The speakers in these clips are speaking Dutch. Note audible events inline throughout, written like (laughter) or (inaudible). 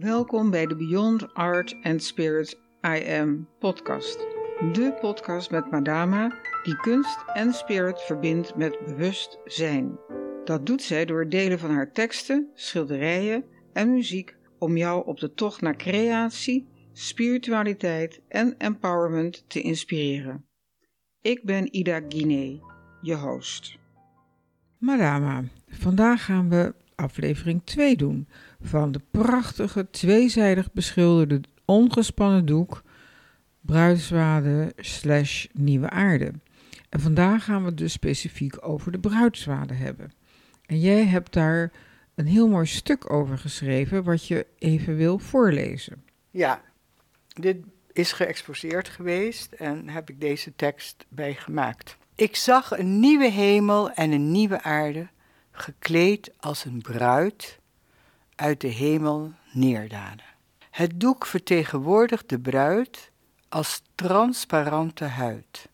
Welkom bij de Beyond Art and Spirit I Am podcast. De podcast met Madama die kunst en spirit verbindt met bewustzijn. Dat doet zij door delen van haar teksten, schilderijen en muziek om jou op de tocht naar creatie, spiritualiteit en empowerment te inspireren. Ik ben Ida Guinee, je host. Madama, vandaag gaan we aflevering 2 doen van de prachtige tweezijdig beschilderde ongespannen doek Bruidswade slash Nieuwe Aarde. En vandaag gaan we het dus specifiek over de bruidswade hebben. En jij hebt daar een heel mooi stuk over geschreven, wat je even wil voorlezen. Ja, dit is geëxposeerd geweest en heb ik deze tekst bij gemaakt. Ik zag een nieuwe hemel en een nieuwe aarde, gekleed als een bruid uit de hemel neerdalen. Het doek vertegenwoordigt de bruid als transparante huid.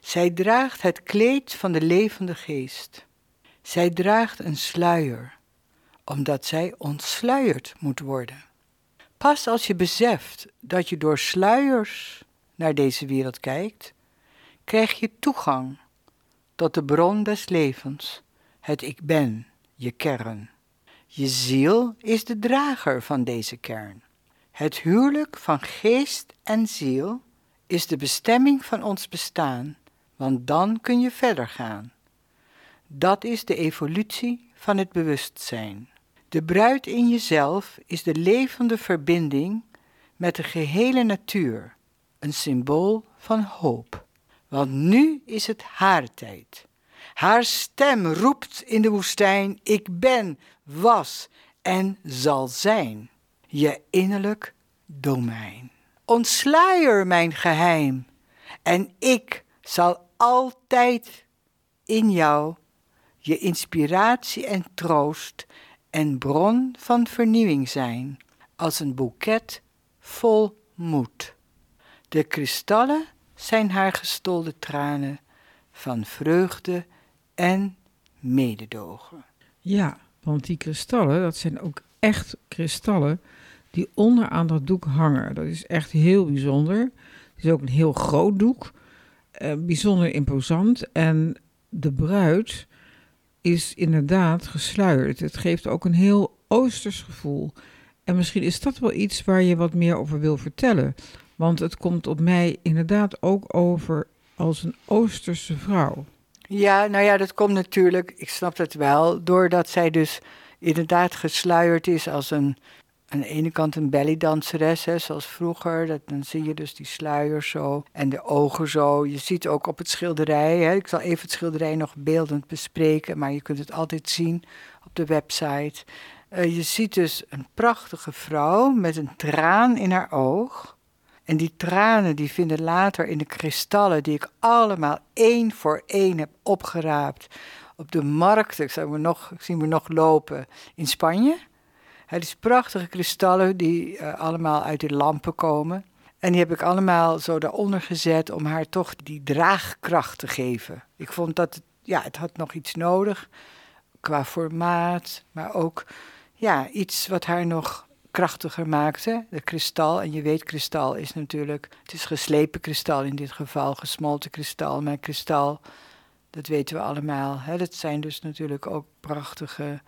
Zij draagt het kleed van de levende geest. Zij draagt een sluier, omdat zij ontsluierd moet worden. Pas als je beseft dat je door sluiers naar deze wereld kijkt, krijg je toegang tot de bron des levens, het ik ben, je kern. Je ziel is de drager van deze kern. Het huwelijk van geest en ziel is de bestemming van ons bestaan, want dan kun je verder gaan. Dat is de evolutie van het bewustzijn. De bruid in jezelf is de levende verbinding met de gehele natuur, een symbool van hoop. Want nu is het haar tijd. Haar stem roept in de woestijn: Ik ben, was en zal zijn. Je innerlijk domein. Ontsluier mijn geheim en ik zal altijd in jou je inspiratie en troost en bron van vernieuwing zijn, als een boeket vol moed. De kristallen zijn haar gestolde tranen van vreugde en mededogen. Ja, want die kristallen, dat zijn ook echt kristallen die onder aan dat doek hangen. Dat is echt heel bijzonder. Het is ook een heel groot doek, eh, bijzonder imposant. En de bruid is inderdaad gesluierd. Het geeft ook een heel oosters gevoel. En misschien is dat wel iets waar je wat meer over wil vertellen. Want het komt op mij inderdaad ook over als een oosterse vrouw. Ja, nou ja, dat komt natuurlijk, ik snap dat wel, doordat zij dus inderdaad gesluierd is als een, aan de ene kant een bellydanseres, hè, zoals vroeger. Dat, dan zie je dus die sluier zo en de ogen zo. Je ziet ook op het schilderij, hè, ik zal even het schilderij nog beeldend bespreken, maar je kunt het altijd zien op de website. Uh, je ziet dus een prachtige vrouw met een traan in haar oog. En die tranen die vinden later in de kristallen die ik allemaal één voor één heb opgeraapt op de markt. Ik, nog, zie me nog lopen in Spanje. Het is prachtige kristallen die uh, allemaal uit de lampen komen. En die heb ik allemaal zo daaronder gezet om haar toch die draagkracht te geven. Ik vond dat het, ja, het had nog iets nodig qua formaat, maar ook ja, iets wat haar nog krachtiger maakte. De kristal, en je weet, kristal is natuurlijk, het is geslepen kristal in dit geval, gesmolten kristal. Maar kristal, dat weten we allemaal. Hè? Dat zijn dus natuurlijk ook prachtige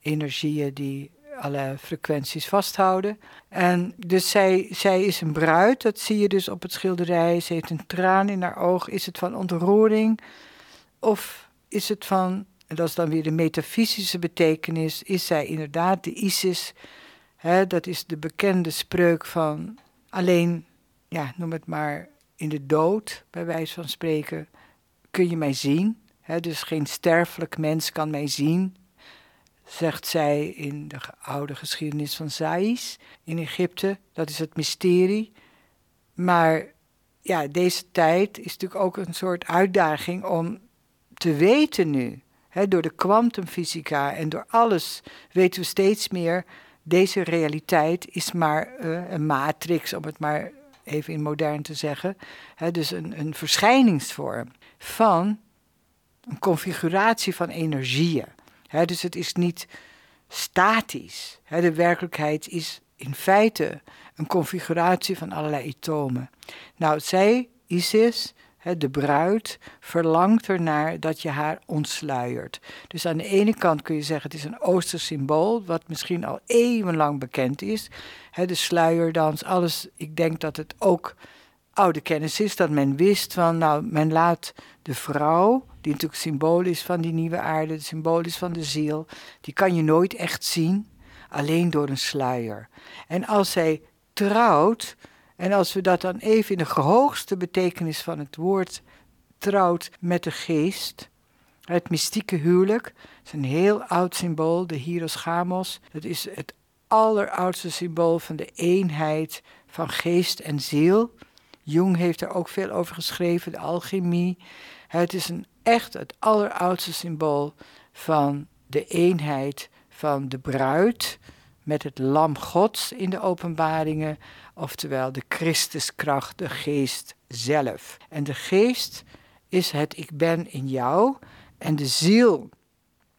energieën die alle frequenties vasthouden. En dus zij, zij is een bruid, dat zie je dus op het schilderij. Ze heeft een traan in haar oog. Is het van ontroering? Of is het van, en dat is dan weer de metafysische betekenis, is zij inderdaad de Isis dat is de bekende spreuk van alleen, ja, noem het maar, in de dood, bij wijze van spreken, kun je mij zien. dus geen sterfelijk mens kan mij zien, zegt zij in de oude geschiedenis van Sais in Egypte. Dat is het mysterie. Maar ja, deze tijd is natuurlijk ook een soort uitdaging om te weten nu. door de kwantumfysica en door alles weten we steeds meer deze realiteit is maar uh, een matrix, om het maar even in modern te zeggen. Hè, dus een, een verschijningsvorm van een configuratie van energieën. Hè, dus het is niet statisch. Hè, de werkelijkheid is in feite een configuratie van allerlei atomen. Nou, zij, Isis, de bruid, verlangt ernaar dat je haar ontsluiert. Dus aan de ene kant kun je zeggen het is een Oosters symbool, wat misschien al eeuwenlang bekend is. de sluierdans, alles. Ik denk dat het ook oude kennis is, dat men wist van, nou, men laat de vrouw, die natuurlijk symbool is van die nieuwe aarde, de symbool is van de ziel, die kan je nooit echt zien, alleen door een sluier. En als zij trouwt, en als we dat dan even in de hoogste betekenis van het woord trouwt met de geest, het mystieke huwelijk, is een heel oud symbool, de Hieros Gamos. Dat is het alleroudste symbool van de eenheid van geest en ziel. Jung heeft er ook veel over geschreven, de alchemie. Het is een, echt het alleroudste symbool van de eenheid van de bruid met het lam Gods in de openbaringen, oftewel de Christuskracht, de geest zelf. En de geest is het ik ben in jou en de ziel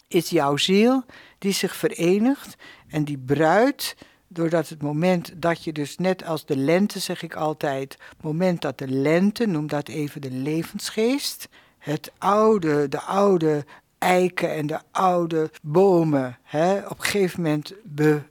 is jouw ziel die zich verenigt en die bruid doordat het moment dat je dus net als de lente, zeg ik altijd, moment dat de lente, noem dat even de levensgeest, het oude, de oude eiken en de oude bomen hè, op een gegeven moment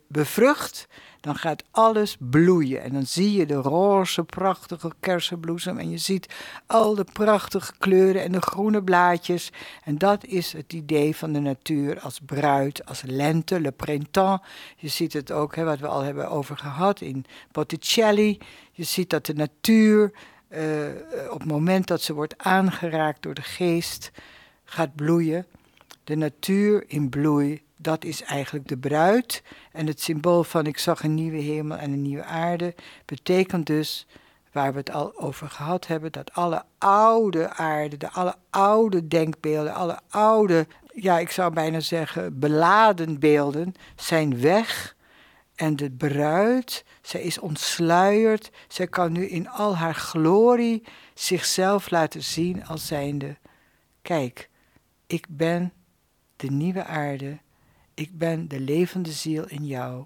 bevrucht, dan gaat alles bloeien. En dan zie je de roze, prachtige kersenbloesem. En je ziet al de prachtige kleuren en de groene blaadjes. En dat is het idee van de natuur als bruid, als lente, le printemps. Je ziet het ook, hè, wat we al hebben over gehad in Botticelli. Je ziet dat de natuur, uh, op het moment dat ze wordt aangeraakt door de geest, gaat bloeien. De natuur in bloei, dat is eigenlijk de bruid. En het symbool van ik zag een nieuwe hemel en een nieuwe aarde betekent dus, waar we het al over gehad hebben, dat alle oude aarde, de alle oude denkbeelden, alle oude, ja, ik zou bijna zeggen, beladen beelden, zijn weg. En de bruid, zij is ontsluierd, zij kan nu in al haar glorie zichzelf laten zien als zijnde, kijk, ik ben de nieuwe aarde. Ik ben de levende ziel in jou.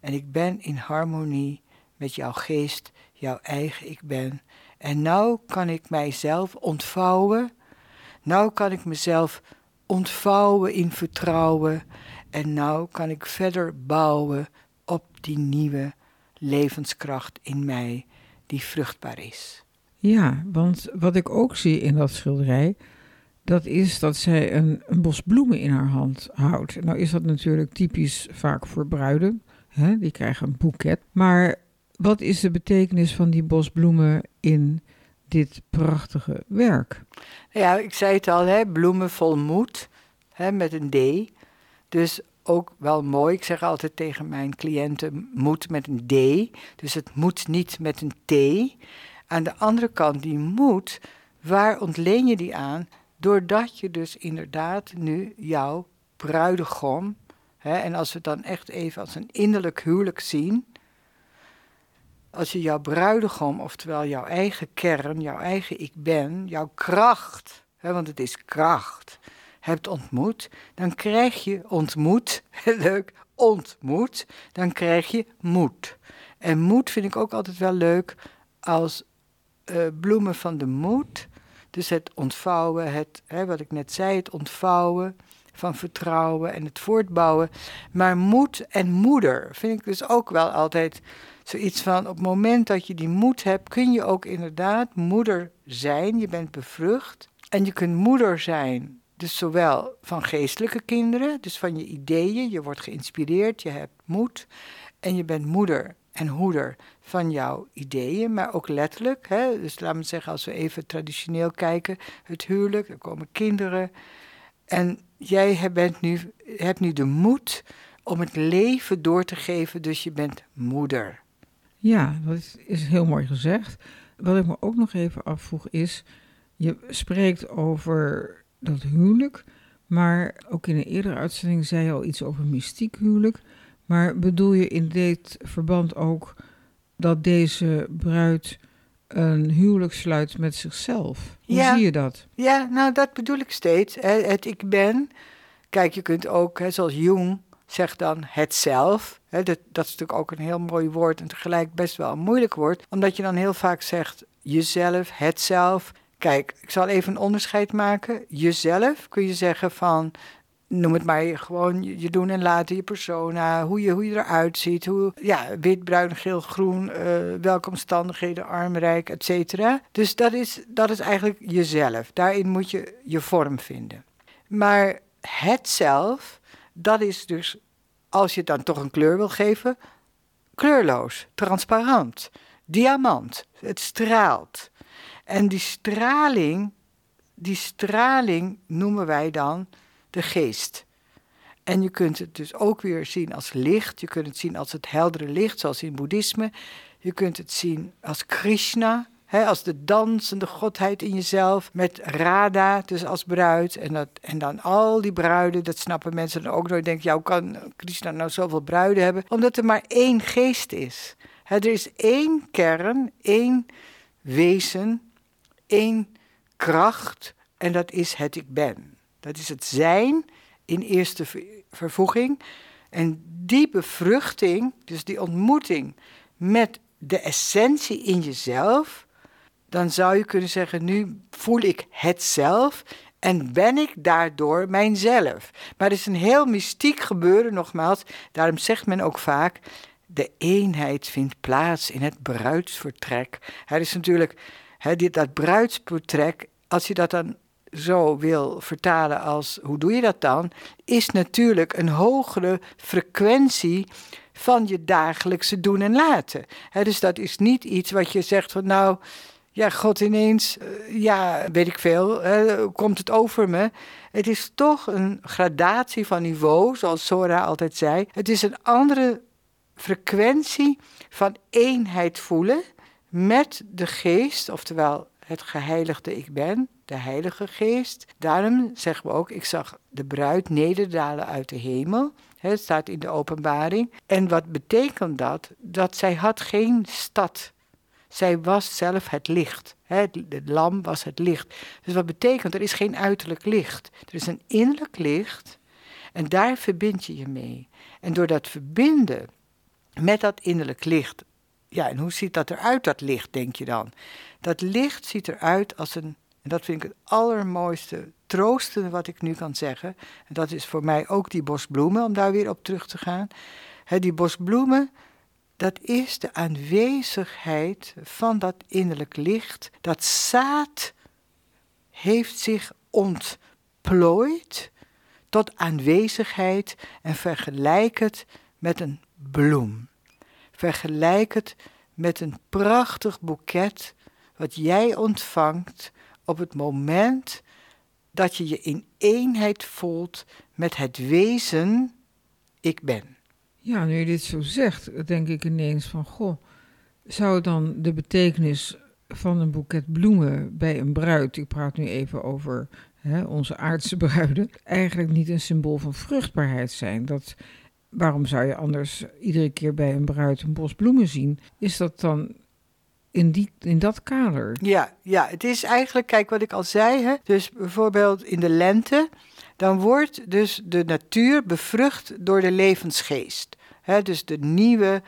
En ik ben in harmonie met jouw geest, jouw eigen ik ben. En nou kan ik mijzelf ontvouwen. Nou kan ik mezelf ontvouwen in vertrouwen. En nou kan ik verder bouwen op die nieuwe levenskracht in mij, die vruchtbaar is. Ja, want wat ik ook zie in dat schilderij, dat is dat zij een, bos bloemen in haar hand houdt. Nou is dat natuurlijk typisch vaak voor bruiden. Hè? Die krijgen een boeket. Maar wat is de betekenis van die bos bloemen in dit prachtige werk? Ja, ik zei het al, hè? bloemen vol moed, hè? met een D. Dus ook wel mooi. Ik zeg altijd tegen mijn cliënten: moed met een D. Dus het moet niet met een T. Aan de andere kant, die moed, waar ontleen je die aan? Doordat je dus inderdaad nu jouw bruidegom, hè, en als we het dan echt even als een innerlijk huwelijk zien, als je jouw bruidegom, oftewel jouw eigen kern, jouw eigen ik ben, jouw kracht, hè, want het is kracht, hebt ontmoet, dan krijg je ontmoet, (laughs) leuk, ontmoet, dan krijg je moed. En moed vind ik ook altijd wel leuk als uh, bloemen van de moed dus het ontvouwen, het, hè, wat ik net zei, het ontvouwen van vertrouwen en het voortbouwen. Maar moed en moeder vind ik dus ook wel altijd zoiets van: op het moment dat je die moed hebt, kun je ook inderdaad moeder zijn. Je bent bevrucht en je kunt moeder zijn. Dus zowel van geestelijke kinderen, dus van je ideeën, je wordt geïnspireerd, je hebt moed. En je bent moeder en hoeder van jouw ideeën, maar ook letterlijk. Hè? Dus laten we zeggen, als we even traditioneel kijken, het huwelijk, er komen kinderen. En jij bent nu, hebt nu de moed om het leven door te geven, dus je bent moeder. Ja, dat is heel mooi gezegd. Wat ik me ook nog even afvroeg is, je spreekt over dat huwelijk, maar ook in een eerdere uitzending zei je al iets over mystiek huwelijk. Maar bedoel je in dit verband ook dat deze bruid een huwelijk sluit met zichzelf? Hoe zie je dat? Ja, nou dat bedoel ik steeds. Het ik ben. Kijk, je kunt ook, hè, zoals Jung zegt dan het zelf. dat, dat is natuurlijk ook een heel mooi woord en tegelijk best wel een moeilijk woord, omdat je dan heel vaak zegt jezelf, het zelf. Kijk, ik zal even een onderscheid maken. Jezelf kun je zeggen van noem het maar gewoon je doen en laten, je persona, hoe je, hoe je eruit ziet, hoe, ja, wit, bruin, geel, groen, uh, welke omstandigheden, arm, rijk. Dus dat is, dat is eigenlijk jezelf. Daarin moet je je vorm vinden. Maar het zelf, dat is dus, als je dan toch een kleur wil geven, kleurloos, transparant, diamant. Het straalt. En die straling, die straling noemen wij dan de geest. En je kunt het dus ook weer zien als licht. Je kunt het zien als het heldere licht, zoals in boeddhisme. Je kunt het zien als Krishna, hè, als de dansende godheid in jezelf. Met Radha, dus als bruid. En, dat, en dan al die bruiden, dat snappen mensen dan ook nooit. Denken, ja, hoe kan Krishna nou zoveel bruiden hebben? Omdat er maar één geest is. Hè, er is één kern, één wezen, één kracht. En dat is het ik ben. Dat is het zijn in eerste vervoeging. En die bevruchting, dus die ontmoeting met de essentie in jezelf, dan zou je kunnen zeggen: nu voel ik het zelf en ben ik daardoor mijzelf. Maar het is een heel mystiek gebeuren, nogmaals. Daarom zegt men ook vaak: de eenheid vindt plaats in het bruidsvertrek. Er is natuurlijk dat bruidsvertrek, als je dat dan zo wil vertalen als hoe doe je dat dan, is natuurlijk een hogere frequentie van je dagelijkse doen en laten. dus dat is niet iets wat je zegt van nou, ja, God ineens, eh, ja, weet ik veel, komt het over me. Het is toch een gradatie van niveau, zoals Sora altijd zei. Het is een andere frequentie van eenheid voelen met de geest, oftewel het geheiligde ik ben, de Heilige Geest. Daarom zeggen we ook, ik zag de bruid nederdalen uit de hemel. Het staat in de openbaring. En wat betekent dat? Dat zij had geen stad. Zij was zelf het licht. Het lam was het licht. Dus wat betekent, er is geen uiterlijk licht. Er is een innerlijk licht en daar verbind je je mee. En door dat verbinden met dat innerlijk licht, ja, en hoe ziet dat eruit, dat licht, denk je dan? Dat licht ziet eruit als een en dat vind ik het allermooiste, troostende wat ik nu kan zeggen. En dat is voor mij ook die bosbloemen, om daar weer op terug te gaan. die bosbloemen, dat is de aanwezigheid van dat innerlijk licht. Dat zaad heeft zich ontplooid tot aanwezigheid en vergelijk het met een bloem. Vergelijk het met een prachtig boeket wat jij ontvangt op het moment dat je je in eenheid voelt met het wezen ik ben. Ja, nu je dit zo zegt, denk ik ineens van goh, zou dan de betekenis van een boeket bloemen bij een bruid, ik praat nu even over hè, onze aardse (laughs) bruiden, eigenlijk niet een symbool van vruchtbaarheid zijn? Dat, waarom zou je anders iedere keer bij een bruid een bos bloemen zien? Is dat dan in, die, in dat kader. Ja, ja, het is eigenlijk, kijk wat ik al zei, hè, dus bijvoorbeeld in de lente, dan wordt dus de natuur bevrucht door de levensgeest. Hè, dus de nieuwe,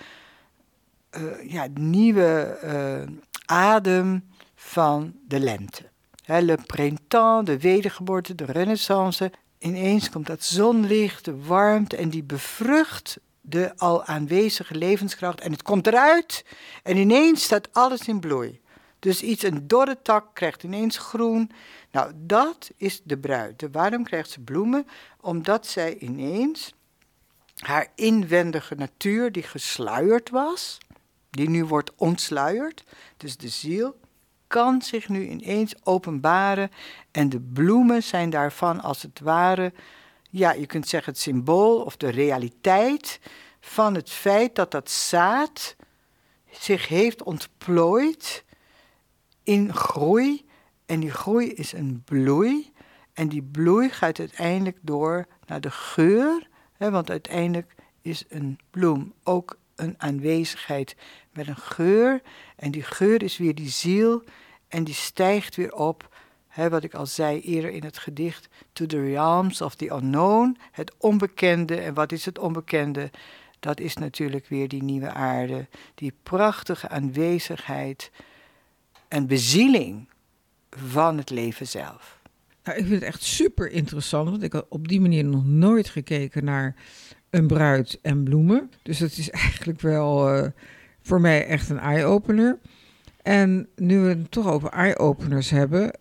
uh, ja, nieuwe uh, adem van de lente. Hè, le printemps, de wedergeboorte, de renaissance. Ineens komt dat zonlicht, de warmte en die bevrucht de al aanwezige levenskracht en het komt eruit en ineens staat alles in bloei. Dus iets, een dorre tak krijgt ineens groen. Nou, dat is de bruid. Waarom krijgt ze bloemen? Omdat zij ineens haar inwendige natuur, die gesluierd was, die nu wordt ontsluierd, dus de ziel, kan zich nu ineens openbaren en de bloemen zijn daarvan als het ware ja, je kunt zeggen het symbool of de realiteit van het feit dat dat zaad zich heeft ontplooid in groei. En die groei is een bloei. En die bloei gaat uiteindelijk door naar de geur. Hè, want uiteindelijk is een bloem ook een aanwezigheid met een geur. En die geur is weer die ziel. En die stijgt weer op wat ik al zei eerder in het gedicht, to the realms of the unknown, het onbekende. En wat is het onbekende? Dat is natuurlijk weer die nieuwe aarde, die prachtige aanwezigheid en bezieling van het leven zelf. Nou, ik vind het echt super interessant, want ik had op die manier nog nooit gekeken naar een bruid en bloemen. Dus dat is eigenlijk wel uh, voor mij echt een eye-opener. En nu we het toch over eye-openers hebben,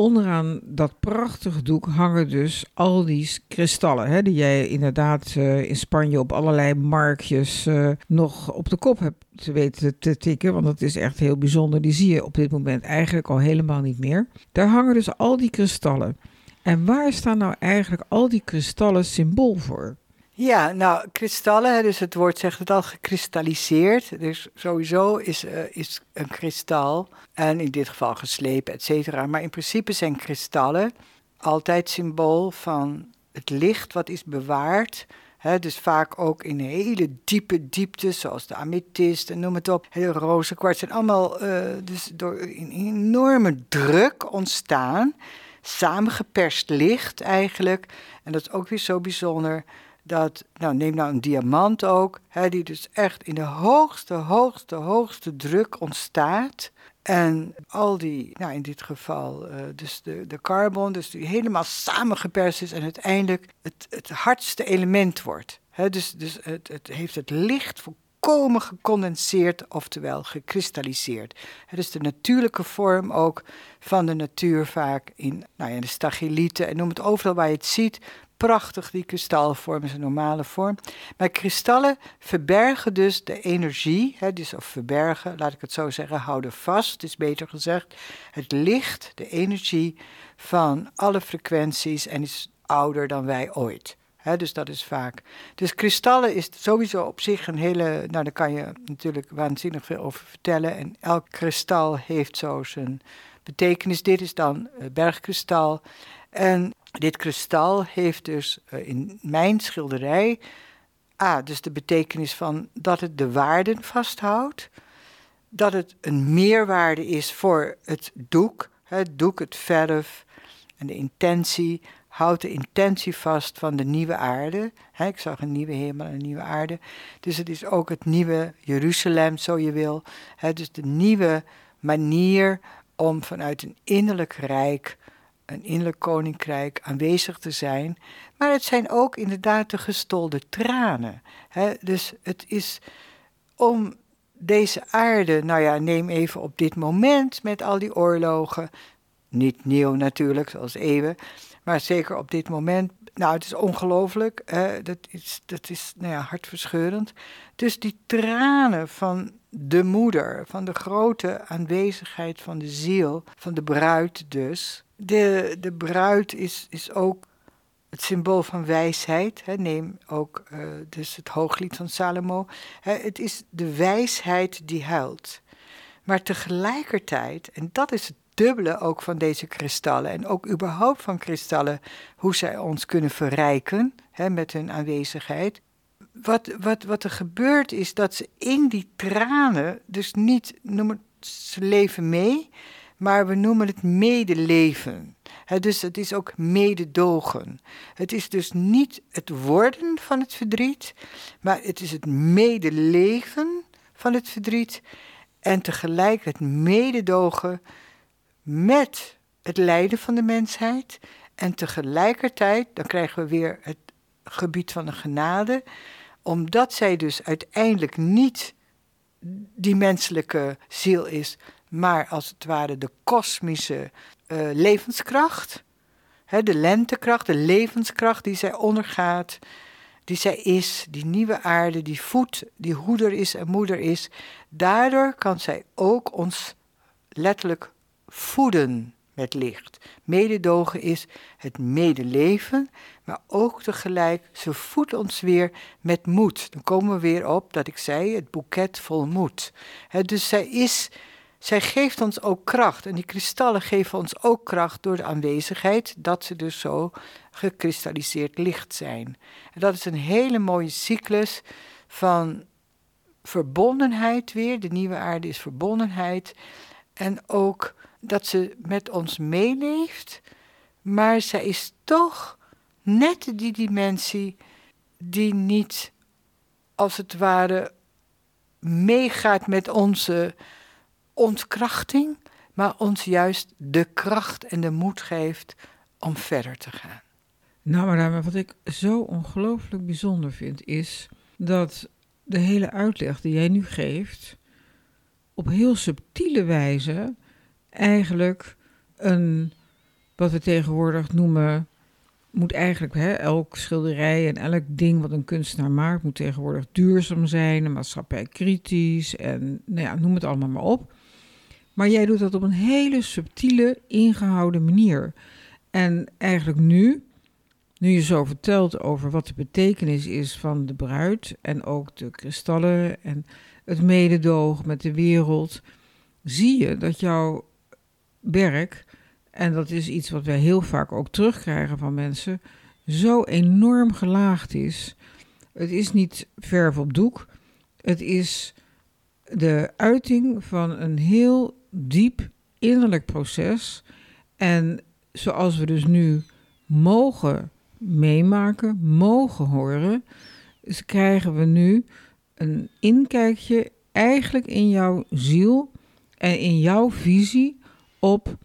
onderaan dat prachtige doek hangen dus al die kristallen. Hè, die jij inderdaad uh, in Spanje op allerlei marktjes uh, nog op de kop hebt te weten te tikken. Want dat is echt heel bijzonder. Die zie je op dit moment eigenlijk al helemaal niet meer. Daar hangen dus al die kristallen. En waar staan nou eigenlijk al die kristallen symbool voor? Ja, nou, kristallen, dus het woord zegt het al, gekristalliseerd. Dus sowieso is, uh, is een kristal, en in dit geval geslepen, et cetera. Maar in principe zijn kristallen altijd symbool van het licht wat is bewaard. dus vaak ook in hele diepe dieptes, zoals de amethyst en noem het op. De rozenkwarts zijn allemaal uh, dus door een enorme druk ontstaan. Samengeperst licht eigenlijk. En dat is ook weer zo bijzonder dat, nou neem nou een diamant ook, hè, die dus echt in de hoogste, hoogste, hoogste druk ontstaat. En al die, nou in dit geval, uh, dus de, de carbon, dus die helemaal samengeperst is en uiteindelijk het, het hardste element wordt. Hè, dus dus het, het heeft het licht volkomen gecondenseerd, oftewel gekristalliseerd. Het is de natuurlijke vorm ook van de natuur vaak in nou ja, de stagilieten en noem het overal waar je het ziet prachtig, die kristalvorm is een normale vorm. Maar kristallen verbergen dus de energie, hè, dus of verbergen, laat ik het zo zeggen, houden vast, is beter gezegd, het licht, de energie van alle frequenties en is ouder dan wij ooit. dus dat is vaak. Dus kristallen is sowieso op zich een hele. Nou, daar kan je natuurlijk waanzinnig veel over vertellen. En elk kristal heeft zo zijn betekenis. Dit is dan bergkristal. En dit kristal heeft dus uh, in mijn schilderij. A, dus de betekenis van dat het de waarden vasthoudt. Dat het een meerwaarde is voor het doek. Het doek, het verf en de intentie. Houdt de intentie vast van de nieuwe aarde. ik zag een nieuwe hemel en een nieuwe aarde. Dus het is ook het nieuwe Jeruzalem, zo je wil. dus de nieuwe manier om vanuit een innerlijk rijk een innerlijk koninkrijk aanwezig te zijn. Maar het zijn ook inderdaad de gestolde tranen. dus het is om deze aarde, nou ja, neem even op dit moment met al die oorlogen. Niet nieuw natuurlijk, zoals eeuwen, maar zeker op dit moment. Nou, het is ongelooflijk. dat is, dat is nou ja, hartverscheurend. Dus die tranen van de moeder, van de grote aanwezigheid van de ziel, van de bruid dus, de, de bruid is, is ook het symbool van wijsheid. Hè. Neem ook uh, dus het hooglied van Salomo. Hè, het is de wijsheid die huilt. Maar tegelijkertijd, en dat is het dubbele ook van deze kristallen, en ook überhaupt van kristallen, hoe zij ons kunnen verrijken hè, met hun aanwezigheid. Wat, wat, wat er gebeurt is dat ze in die tranen, dus niet, noem het, ze leven mee, maar we noemen het medeleven. dus het is ook mededogen. Het is dus niet het worden van het verdriet, maar het is het medeleven van het verdriet en tegelijk het mededogen met het lijden van de mensheid. En tegelijkertijd, dan krijgen we weer het gebied van de genade, omdat zij dus uiteindelijk niet die menselijke ziel is, maar als het ware de kosmische uh, levenskracht, hè, de lentekracht, de levenskracht die zij ondergaat, die zij is, die nieuwe aarde, die voedt, die hoeder is en moeder is, daardoor kan zij ook ons letterlijk voeden met licht. Mededogen is het medeleven, maar ook tegelijk, ze voedt ons weer met moed. Dan komen we weer op dat ik zei, het boeket vol moed. dus zij is zij geeft ons ook kracht. En die kristallen geven ons ook kracht door de aanwezigheid dat ze dus zo gekristalliseerd licht zijn. En dat is een hele mooie cyclus van verbondenheid weer. De nieuwe aarde is verbondenheid. En ook dat ze met ons meeleeft, maar zij is toch net die dimensie die niet als het ware meegaat met onze ontkrachting, maar ons juist de kracht en de moed geeft om verder te gaan. Nou, maar wat ik zo ongelooflijk bijzonder vind, is dat de hele uitleg die jij nu geeft, op heel subtiele wijze eigenlijk een, wat we tegenwoordig noemen, moet eigenlijk hè, elk schilderij en elk ding wat een kunstenaar maakt, moet tegenwoordig duurzaam zijn en maatschappij kritisch en nou ja, noem het allemaal maar op. Maar jij doet dat op een hele subtiele, ingehouden manier. En eigenlijk nu, nu je zo vertelt over wat de betekenis is van de bruid en ook de kristallen en het mededogen met de wereld, zie je dat jouw werk, en dat is iets wat wij heel vaak ook terugkrijgen van mensen, zo enorm gelaagd is. Het is niet verf op doek, het is de uiting van een heel diep innerlijk proces. En zoals we dus nu mogen meemaken, mogen horen, krijgen we nu een inkijkje eigenlijk in jouw ziel en in jouw visie op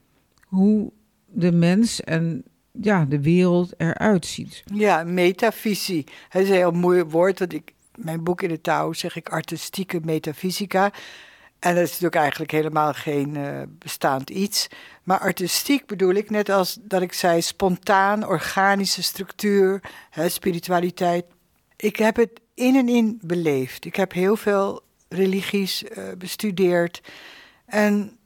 hoe de mens en ja, de wereld eruit ziet. Ja, metavisie. Het is een heel mooi woord, want ik, mijn boek in de touw zeg ik artistieke metafysica. En dat is natuurlijk eigenlijk helemaal geen uh, bestaand iets. Maar artistiek bedoel ik, net als dat ik zei, spontaan, organische structuur, hè, spiritualiteit. Ik heb het in en in beleefd. Ik heb heel veel religies uh, bestudeerd. En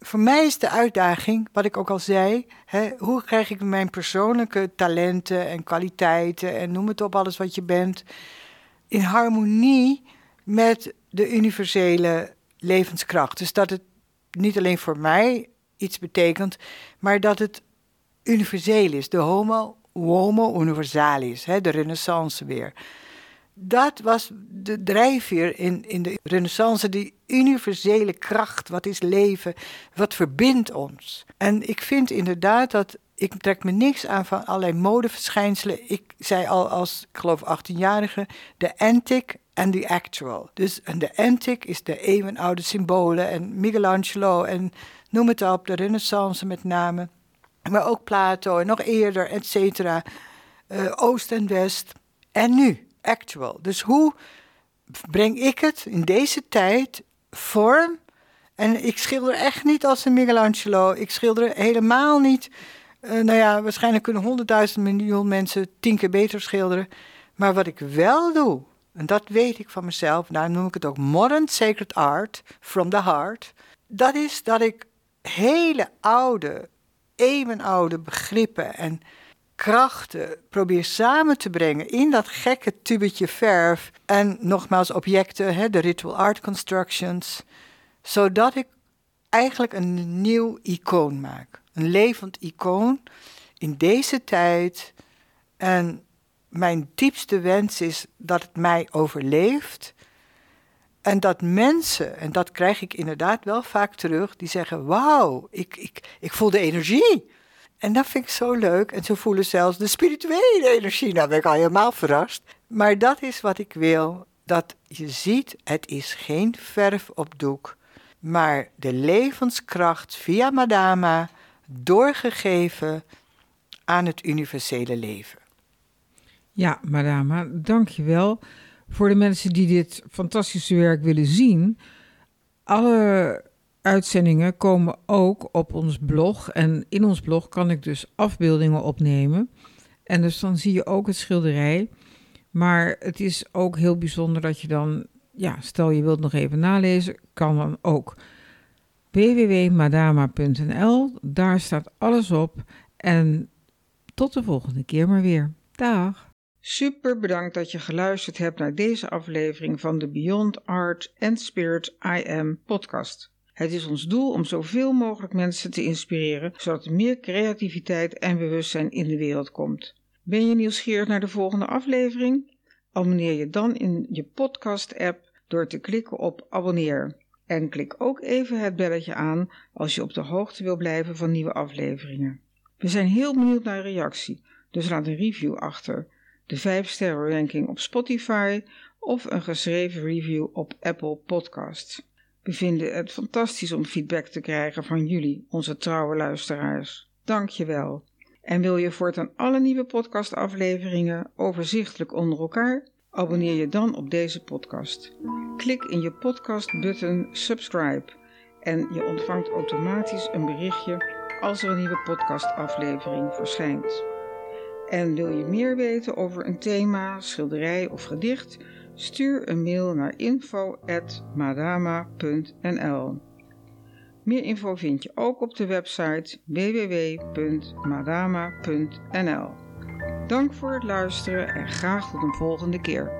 voor mij is de uitdaging, wat ik ook al zei, hè, hoe krijg ik mijn persoonlijke talenten en kwaliteiten en noem het op alles wat je bent, in harmonie met de universele levenskracht. Dus dat het niet alleen voor mij iets betekent, maar dat het universeel is. De homo, homo universalis, hè, de renaissance weer. Dat was de drijfveer in, in de renaissance, die universele kracht. Wat is leven? Wat verbindt ons? En ik vind inderdaad dat ik trek me niks aan van allerlei modeverschijnselen. Ik zei al als, ik geloof 18-jarige, de antic en de actual. Dus de antic is de eeuwenoude symbolen en Michelangelo en noem het op, de renaissance met name. Maar ook Plato en nog eerder, et cetera. Uh, Oost en West. En nu, actual. Dus hoe breng ik het in deze tijd vorm? En ik schilder echt niet als een Michelangelo. Ik schilder helemaal niet uh, nou ja, waarschijnlijk kunnen honderdduizend miljoen mensen tien keer beter schilderen. Maar wat ik wel doe, en dat weet ik van mezelf, nou noem ik het ook modern sacred art from the heart. Dat is dat ik hele oude, eeuwenoude begrippen en krachten probeer samen te brengen in dat gekke tubetje verf. En nogmaals objecten, hè, de ritual art constructions. Zodat ik eigenlijk een nieuw icoon maak een levend icoon in deze tijd. En mijn diepste wens is dat het mij overleeft. En dat mensen, en dat krijg ik inderdaad wel vaak terug, die zeggen: Wauw, ik, ik, ik voel de energie. En dat vind ik zo leuk. En ze voelen zelfs de spirituele energie. Nou ben ik al helemaal verrast. Maar dat is wat ik wil. Dat je ziet, het is geen verf op doek. Maar de levenskracht via Madama doorgegeven aan het universele leven. Ja, madame, dank je wel. Voor de mensen die dit fantastische werk willen zien, alle uitzendingen komen ook op ons blog. En in ons blog kan ik dus afbeeldingen opnemen. En dus dan zie je ook het schilderij. Maar het is ook heel bijzonder dat je dan, ja, stel je wilt nog even nalezen, kan dan ook www.madama.nl. Daar staat alles op. En tot de volgende keer maar weer. Dag. Super bedankt dat je geluisterd hebt naar deze aflevering van de Beyond Art and Spirit I Am podcast. Het is ons doel om zoveel mogelijk mensen te inspireren, zodat er meer creativiteit en bewustzijn in de wereld komt. Ben je nieuwsgierig naar de volgende aflevering? Abonneer je dan in je podcast-app door te klikken op abonneer. En klik ook even het belletje aan als je op de hoogte wil blijven van nieuwe afleveringen. We zijn heel benieuwd naar reactie, dus laat een review achter, de 5 sterren ranking op Spotify of een geschreven review op Apple Podcasts. We vinden het fantastisch om feedback te krijgen van jullie, onze trouwe luisteraars. Dank je wel. En wil je voortaan alle nieuwe podcastafleveringen overzichtelijk onder elkaar? Abonneer je dan op deze podcast. Klik in je podcast-button subscribe en je ontvangt automatisch een berichtje als er een nieuwe podcastaflevering verschijnt. En wil je meer weten over een thema, schilderij of gedicht? Stuur een mail naar info.madama.nl. Meer info vind je ook op de website www.madama.nl. Dank voor het luisteren en graag tot een volgende keer.